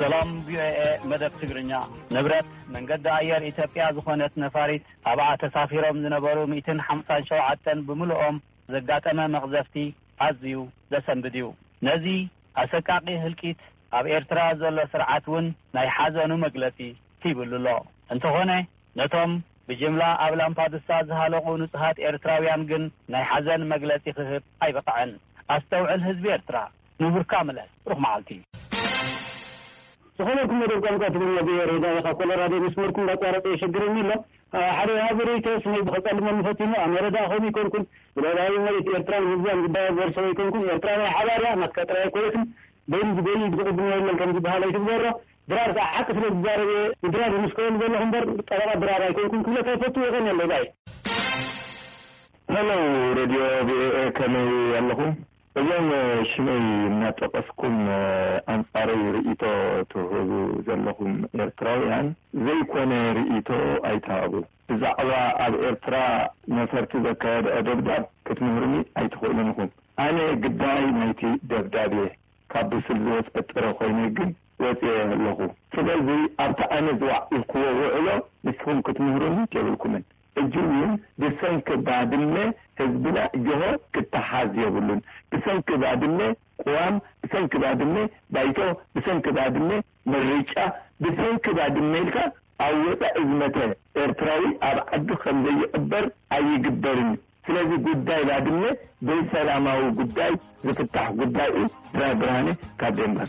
ሰላም ቪኦኤ መደብ ትግርኛ ንብረት መንገዲ ኣየር ኢትዮጵያ ዝኾነት ነፋሪት ኣብኣ ተሳፊሮም ዝነበሩ ሚእትን ሓምሳን ሸውዓተን ብምልኦም ዘጋጠመ መቕዘፍቲ ኣዝዩ ዘሰንብድ እዩ ነዚ ኣሰቃቂ ህልቂት ኣብ ኤርትራ ዘሎ ስርዓት እውን ናይ ሓዘኑ መግለጺ ሂብሉ ኣሎ እንተኾነ ነቶም ብጅምላ ኣብ ላምፓዱሳ ዝሃለቑ ንጹሃት ኤርትራውያን ግን ናይ ሓዘን መግለጺ ክህብ ኣይበቕዐን። ኣስተውዕል ህዝቢ ኤርትራ! ንቡርካ ምለስ! ብሩኽ መዓልቲ! ዝኸበርኩም መደብ ቋንቋ ትግርኛ ቪኦኤ ሬድኣ ኢኻ ኮሎራዶ መስመርኩም እንዳቋረጸ የሸግረኒ ኣሎ ሓደ ወሃቢ ርእይቶ ስመይ ብክጸልመኒ ፈቲኑ ኣነ ረድኣ ከምኡ ኣይኮንኩን ብልዑላዊ መሬት ኤርትራን ህዝባን ዝዳወብ ወርሶ ኣይኮንኩን ኤርትራውያ ሓባርያ ናትካ ጥራይ ኣይኮነትን በይኑ ዝጎይይ ዝቅድሞ የለን ከምዝብሃል ኣይትግበሮ ድራር ከኣ ሓቂ ስለ ዝዛረብ እየ ንድራር ዝምስክረሉ ዘለኹ እምበር ጠበቓ ድራር ኣይኮንኩን ክብሎ ታይ ፈቱ የቀንየለይ ባይ። Hello ሬድዮ ቪኦኤ ከመይ ኣለኹም እዞም ሽመይ እናጠቀስኩም ኣንጻረይ ርእይቶ ትህቡ ዘለኹም ኤርትራውያን ዘይኮነ ርእይቶ ኣይትሃቡ ብዛዕባ ኣብ ኤርትራ ነፈርቲ ዘካየድኦ ደብዳብ ክትምህሩኒ ኣይትኽእሉን ኢኹም ኣነ ግዳይ ናይቲ ደብዳብ እየ ካብ ብሱል ዝወጸ ጥረ ኮይነ ግን ወጺኤዮ ኣለኹ። ስለዚ ኣብቲ ኣነ ዝወዓልክዎ ውዕሎ ንስኹም ክትምህሩኒ የብልኩምን። ሕጂ ውን ብሰንኪ ባድመ ህዝብና ጅሆ ክተሓዝ የብሉን። ብሰንኪ ባድመ ቅዋም፣ ብሰንኪ ባድመ ባይቶ፣ ብሰንኪ ባድመ ምርጫ፣ ብሰንኪ ባድመ ኢልካ ኣብ ወጻኢ ዝመተ ኤርትራዊ ኣብ ዓዱ ከም ዘይቅበር ኣይግበርን እዩ ስለዚ ጉዳይ ባድመ ብሰላማዊ ጉዳይ ዝፍታሕ ጉዳይ እዩ ድራር ብርሃነ ካብ ዴንበር።